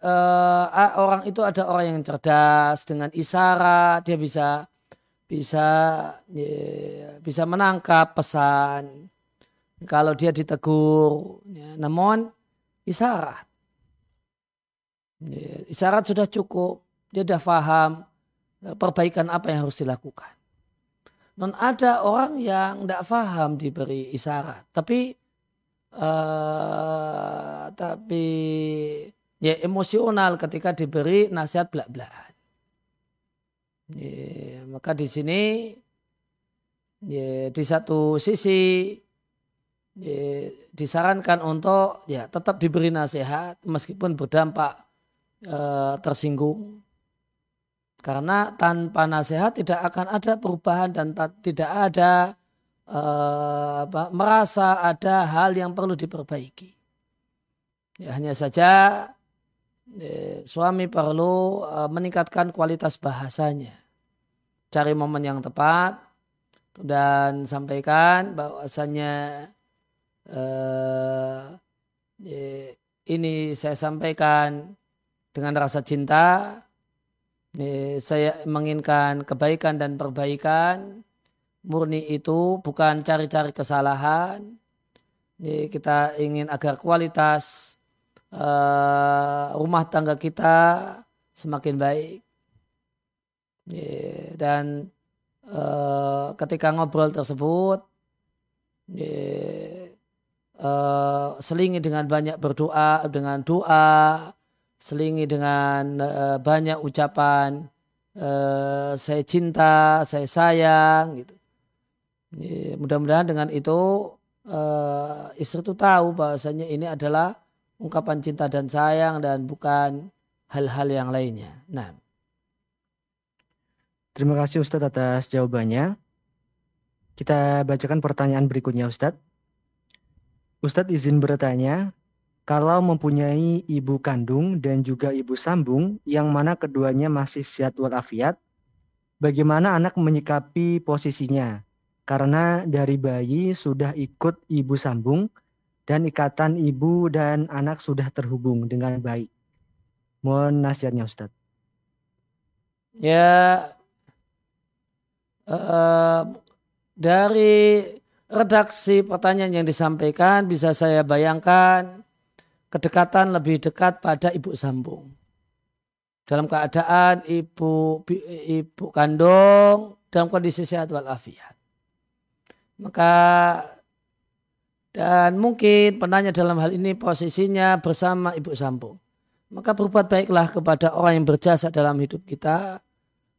uh, orang itu ada orang yang cerdas dengan isyarat, dia bisa bisa bisa menangkap pesan kalau dia ditegur ya, namun isyarat ya, isyarat sudah cukup dia sudah paham ya, perbaikan apa yang harus dilakukan. Non ada orang yang tidak paham diberi isyarat tapi uh, tapi ya emosional ketika diberi nasihat belak-belakan. Ya, maka di sini ya, di satu sisi ya, disarankan untuk ya tetap diberi nasihat meskipun berdampak eh, tersinggung karena tanpa nasihat tidak akan ada perubahan dan tidak ada eh, apa, merasa ada hal yang perlu diperbaiki. Ya, hanya saja suami perlu meningkatkan kualitas bahasanya. Cari momen yang tepat dan sampaikan bahwasanya uh, ini saya sampaikan dengan rasa cinta. Saya menginginkan kebaikan dan perbaikan. Murni itu bukan cari-cari kesalahan. Kita ingin agar kualitas uh, rumah tangga kita semakin baik. Dan uh, ketika ngobrol tersebut uh, selingi dengan banyak berdoa dengan doa selingi dengan uh, banyak ucapan uh, saya cinta saya sayang gitu mudah-mudahan dengan itu uh, istri itu tahu bahwasanya ini adalah ungkapan cinta dan sayang dan bukan hal-hal yang lainnya. Nah, Terima kasih Ustadz atas jawabannya. Kita bacakan pertanyaan berikutnya Ustadz. Ustadz izin bertanya, kalau mempunyai ibu kandung dan juga ibu sambung yang mana keduanya masih sehat walafiat, bagaimana anak menyikapi posisinya? Karena dari bayi sudah ikut ibu sambung dan ikatan ibu dan anak sudah terhubung dengan baik. Mohon nasihatnya Ustadz. Ya, uh, dari redaksi pertanyaan yang disampaikan bisa saya bayangkan kedekatan lebih dekat pada ibu sambung. Dalam keadaan ibu ibu kandung dalam kondisi sehat walafiat. Maka dan mungkin penanya dalam hal ini posisinya bersama ibu sambung. Maka berbuat baiklah kepada orang yang berjasa dalam hidup kita.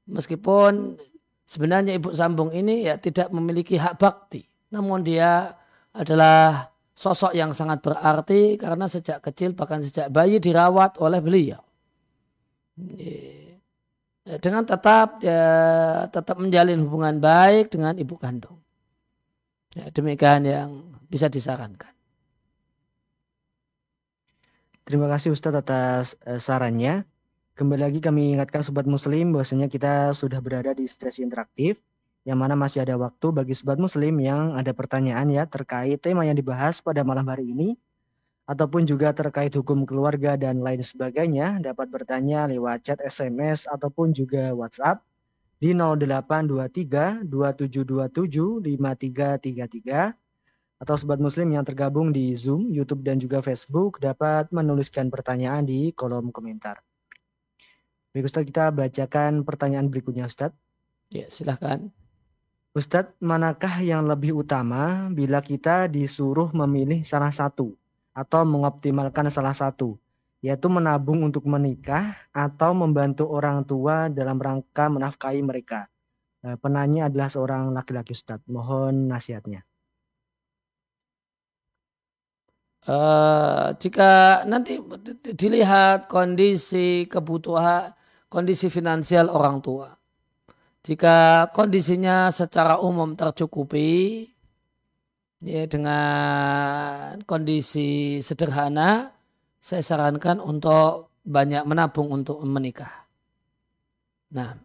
Meskipun sebenarnya ibu sambung ini ya tidak memiliki hak bakti. Namun dia adalah sosok yang sangat berarti karena sejak kecil bahkan sejak bayi dirawat oleh beliau. Dengan tetap ya, tetap menjalin hubungan baik dengan ibu kandung. Ya, demikian yang bisa disarankan. Terima kasih Ustadz atas uh, sarannya. Kembali lagi kami ingatkan sobat muslim bahwasanya kita sudah berada di sesi interaktif yang mana masih ada waktu bagi sobat muslim yang ada pertanyaan ya terkait tema yang dibahas pada malam hari ini ataupun juga terkait hukum keluarga dan lain sebagainya dapat bertanya lewat chat SMS ataupun juga WhatsApp di 0823 2727 5333 atau sobat muslim yang tergabung di Zoom, YouTube dan juga Facebook dapat menuliskan pertanyaan di kolom komentar. Baik Ustaz, kita bacakan pertanyaan berikutnya Ustaz. Ya, silahkan. Ustadz, manakah yang lebih utama bila kita disuruh memilih salah satu atau mengoptimalkan salah satu, yaitu menabung untuk menikah atau membantu orang tua dalam rangka menafkahi mereka? Eh, penanya adalah seorang laki-laki Ustadz. Mohon nasihatnya. Uh, jika nanti dilihat kondisi kebutuhan kondisi finansial orang tua. Jika kondisinya secara umum tercukupi ya, dengan kondisi sederhana, saya sarankan untuk banyak menabung untuk menikah. Nah,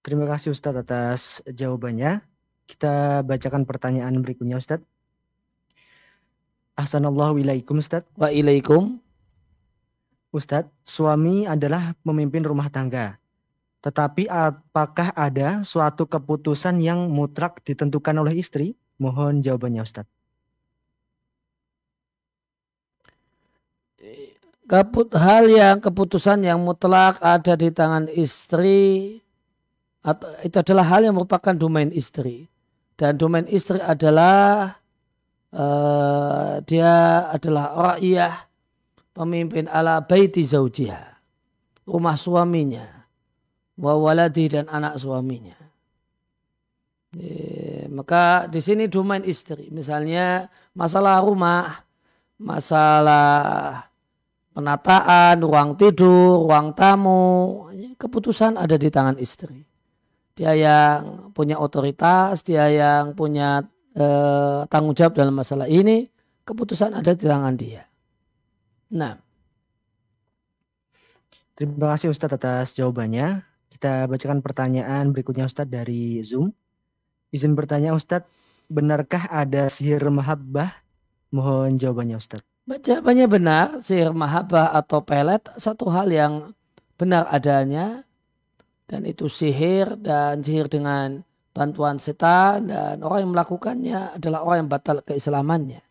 terima kasih Ustadz atas jawabannya. Kita bacakan pertanyaan berikutnya Ustadz. Assalamualaikum ilaikum Ustadz. Wa ilaikum. Ustadz, suami adalah pemimpin rumah tangga. Tetapi apakah ada suatu keputusan yang mutlak ditentukan oleh istri? Mohon jawabannya Ustadz. Keput, hal yang keputusan yang mutlak ada di tangan istri atau itu adalah hal yang merupakan domain istri dan domain istri adalah uh, dia adalah rakyah pemimpin ala baiti zaujiha. Rumah suaminya. Wa waladi dan anak suaminya. E, maka di sini domain istri. Misalnya masalah rumah, masalah penataan, ruang tidur, ruang tamu, keputusan ada di tangan istri. Dia yang punya otoritas, dia yang punya eh, tanggung jawab dalam masalah ini, keputusan ada di tangan dia. Nah, Terima kasih Ustadz atas jawabannya. Kita bacakan pertanyaan berikutnya Ustadz dari Zoom. Izin bertanya Ustadz, benarkah ada sihir mahabbah? Mohon jawabannya Ustadz. Jawabannya benar, sihir mahabbah atau pelet satu hal yang benar adanya dan itu sihir dan sihir dengan bantuan setan dan orang yang melakukannya adalah orang yang batal keislamannya.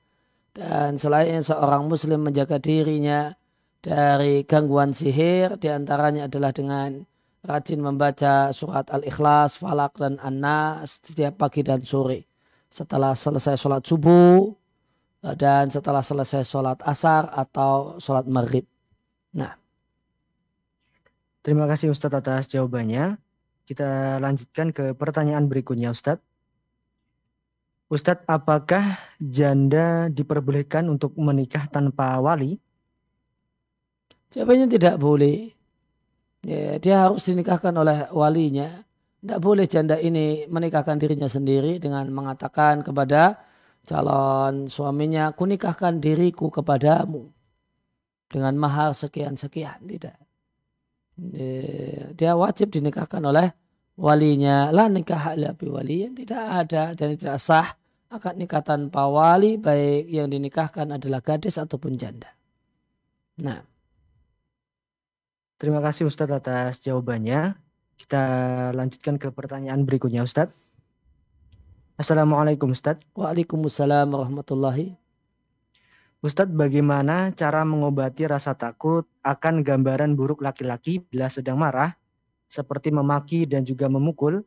Dan selain seorang muslim menjaga dirinya dari gangguan sihir di antaranya adalah dengan rajin membaca surat Al-Ikhlas, Falak, dan An-Nas setiap pagi dan sore. Setelah selesai sholat subuh eh, dan setelah selesai sholat asar atau sholat maghrib. Nah. Terima kasih Ustadz atas jawabannya. Kita lanjutkan ke pertanyaan berikutnya Ustadz. Ustadz, apakah janda diperbolehkan untuk menikah tanpa wali? Jawabannya tidak boleh ya, dia harus dinikahkan oleh walinya. Tidak boleh janda ini menikahkan dirinya sendiri dengan mengatakan kepada calon suaminya, kunikahkan diriku kepadamu dengan mahar sekian-sekian. Tidak. Dia wajib dinikahkan oleh walinya. La nikah illa wali yang tidak ada dan tidak sah akad nikah tanpa wali baik yang dinikahkan adalah gadis ataupun janda. Nah, Terima kasih Ustadz atas jawabannya. Kita lanjutkan ke pertanyaan berikutnya Ustadz. Assalamualaikum Ustadz. Waalaikumsalam warahmatullahi Ustadz, bagaimana cara mengobati rasa takut akan gambaran buruk laki-laki bila sedang marah, seperti memaki dan juga memukul?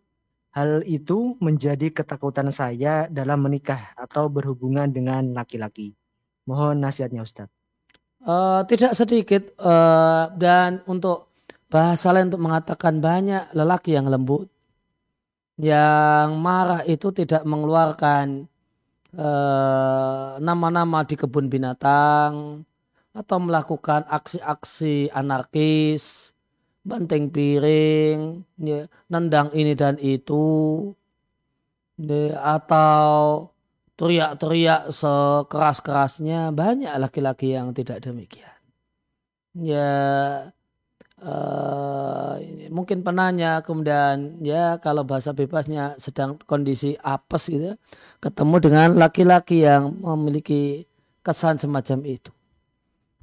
Hal itu menjadi ketakutan saya dalam menikah atau berhubungan dengan laki-laki. Mohon nasihatnya Ustadz. Uh, tidak sedikit uh, dan untuk bahasa lain untuk mengatakan banyak lelaki yang lembut yang marah itu tidak mengeluarkan eh, nama-nama uh, di kebun binatang atau melakukan aksi-aksi anarkis, banting piring, ya, nendang ini dan itu, ya, atau teriak-teriak sekeras-kerasnya banyak laki-laki yang tidak demikian. Ya uh, mungkin penanya kemudian ya kalau bahasa bebasnya sedang kondisi apes gitu ketemu dengan laki-laki yang memiliki kesan semacam itu.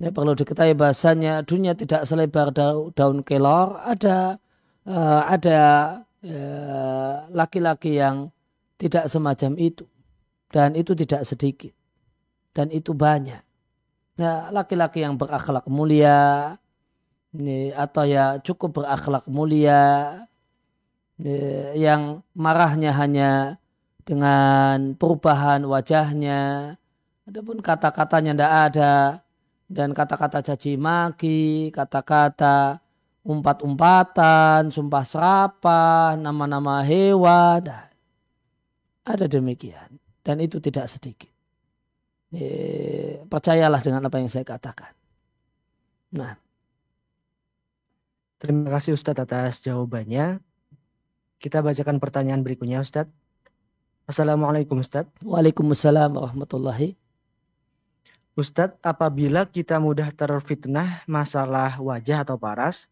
Ya, perlu diketahui bahasanya dunia tidak selebar daun, kelor ada uh, ada eh, laki-laki uh, yang tidak semacam itu dan itu tidak sedikit. Dan itu banyak. Nah, laki-laki yang berakhlak mulia, ini, atau ya cukup berakhlak mulia, yang marahnya hanya dengan perubahan wajahnya, adapun kata-katanya tidak ada, dan kata-kata caci maki, kata-kata umpat-umpatan, sumpah serapah, nama-nama hewan, ada demikian dan itu tidak sedikit. Percayalah dengan apa yang saya katakan. Nah. Terima kasih Ustadz atas jawabannya. Kita bacakan pertanyaan berikutnya Ustadz. Assalamualaikum Ustadz. Waalaikumsalam warahmatullahi Ustadz, apabila kita mudah terfitnah masalah wajah atau paras,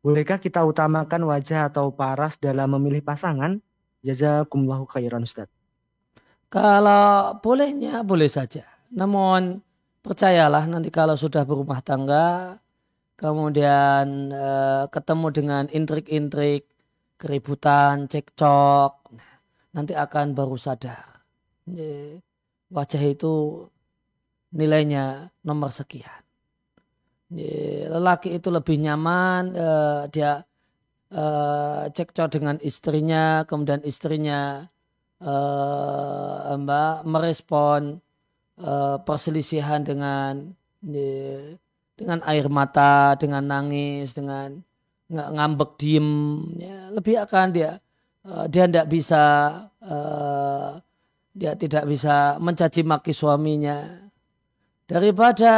bolehkah kita utamakan wajah atau paras dalam memilih pasangan? Jazakumullahu khairan Ustadz. Kalau bolehnya boleh saja. Namun percayalah nanti kalau sudah berumah tangga, kemudian e, ketemu dengan intrik-intrik, keributan, cekcok, nanti akan baru sadar. Wajah itu nilainya nomor sekian. Lelaki itu lebih nyaman, e, dia e, cekcok dengan istrinya, kemudian istrinya uh, Mbak merespon uh, perselisihan dengan dengan air mata, dengan nangis, dengan ngambek diem, ya, lebih akan dia uh, dia tidak bisa uh, dia tidak bisa mencaci maki suaminya daripada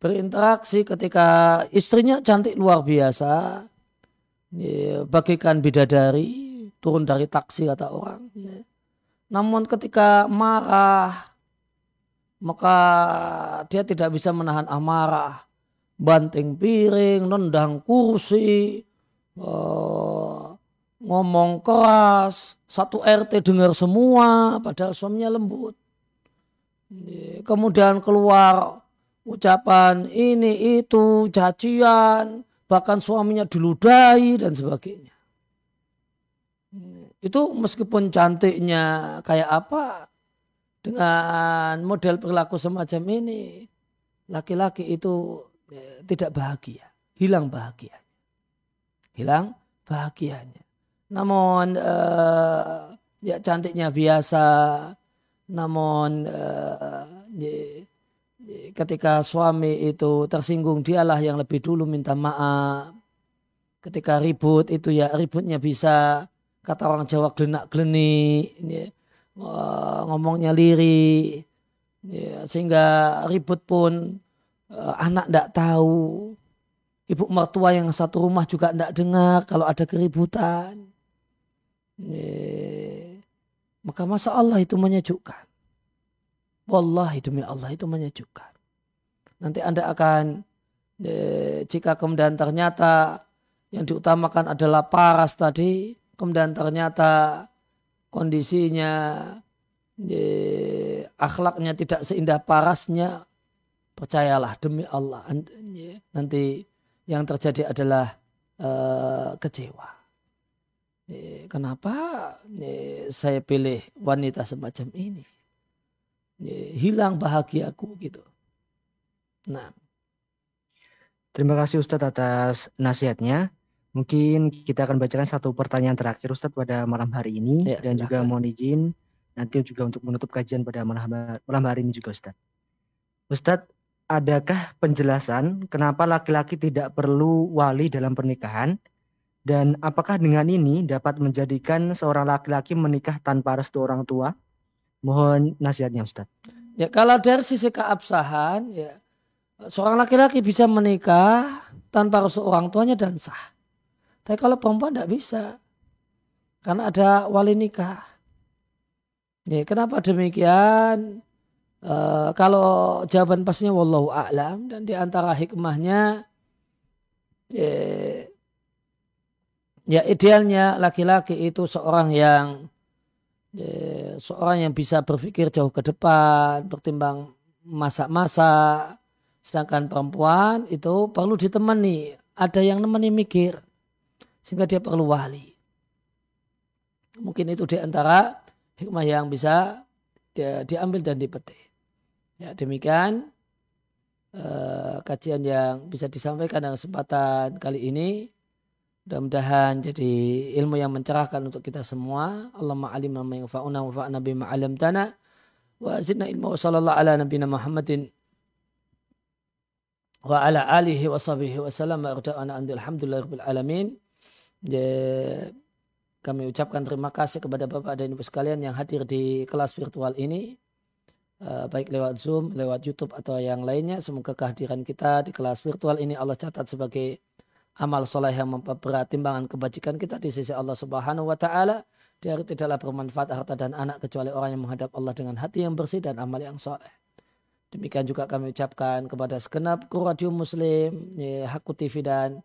berinteraksi ketika istrinya cantik luar biasa, ya, bagikan bidadari turun dari taksi kata orang. Ya. Namun ketika marah, maka dia tidak bisa menahan amarah. banting piring, nendang kursi, uh, ngomong keras, satu RT dengar semua, padahal suaminya lembut. Kemudian keluar ucapan ini itu cacian, bahkan suaminya diludahi dan sebagainya. Itu meskipun cantiknya kayak apa, dengan model perilaku semacam ini, laki-laki itu ya, tidak bahagia, hilang bahagianya. Hilang bahagianya. Namun uh, ya cantiknya biasa, namun uh, ya, ketika suami itu tersinggung dialah yang lebih dulu minta maaf. Ketika ribut itu ya ributnya bisa kata orang Jawa gelenak gelenik. Ya ngomongnya liri ya, sehingga ribut pun uh, anak tidak tahu. Ibu mertua yang satu rumah juga tidak dengar kalau ada keributan. Ya, maka masa Allah itu menyejukkan. Wallahi demi Allah itu menyejukkan. Nanti anda akan ya, jika kemudian ternyata yang diutamakan adalah paras tadi kemudian ternyata kondisinya ye, akhlaknya tidak seindah parasnya percayalah demi Allah nanti yang terjadi adalah uh, kecewa. Kenapa? Saya pilih wanita semacam ini. Hilang bahagiaku gitu. Nah. Terima kasih Ustadz atas nasihatnya. Mungkin kita akan bacakan satu pertanyaan terakhir Ustadz pada malam hari ini ya, dan juga mohon izin nanti juga untuk menutup kajian pada malam, malam hari ini juga Ustadz. Ustadz, adakah penjelasan kenapa laki-laki tidak perlu wali dalam pernikahan dan apakah dengan ini dapat menjadikan seorang laki-laki menikah tanpa restu orang tua? Mohon nasihatnya Ustadz. Ya kalau dari sisi keabsahan ya seorang laki-laki bisa menikah tanpa restu orang tuanya dan sah. Tapi kalau perempuan tidak bisa. Karena ada wali nikah. Ya, kenapa demikian? E, kalau jawaban pastinya wallahu a'lam dan di antara hikmahnya ya, ya idealnya laki-laki itu seorang yang ya, seorang yang bisa berpikir jauh ke depan, bertimbang masa-masa. Sedangkan perempuan itu perlu ditemani, ada yang nemani mikir sehingga dia perlu wali. Mungkin itu di antara hikmah yang bisa dia, diambil dan dipetik. Ya, demikian eh, kajian yang bisa disampaikan dalam kesempatan kali ini. Mudah-mudahan jadi ilmu yang mencerahkan untuk kita semua. Allahumma alim ma yanfa'una wa fa'na bima 'allamtana wa zidna ilma wa sallallahu ala nabiyina Muhammadin wa ala alihi wa sahbihi wa sallam wa alhamdulillahi rabbil alamin kami ucapkan terima kasih kepada Bapak dan Ibu sekalian yang hadir di kelas virtual ini. Eh, baik lewat Zoom, lewat YouTube atau yang lainnya. Semoga kehadiran kita di kelas virtual ini Allah catat sebagai amal soleh yang memperberat timbangan kebajikan kita di sisi Allah Subhanahu wa taala. Dia tidaklah bermanfaat harta dan anak kecuali orang yang menghadap Allah dengan hati yang bersih dan amal yang soleh. Demikian juga kami ucapkan kepada segenap kru radio muslim, Haku TV dan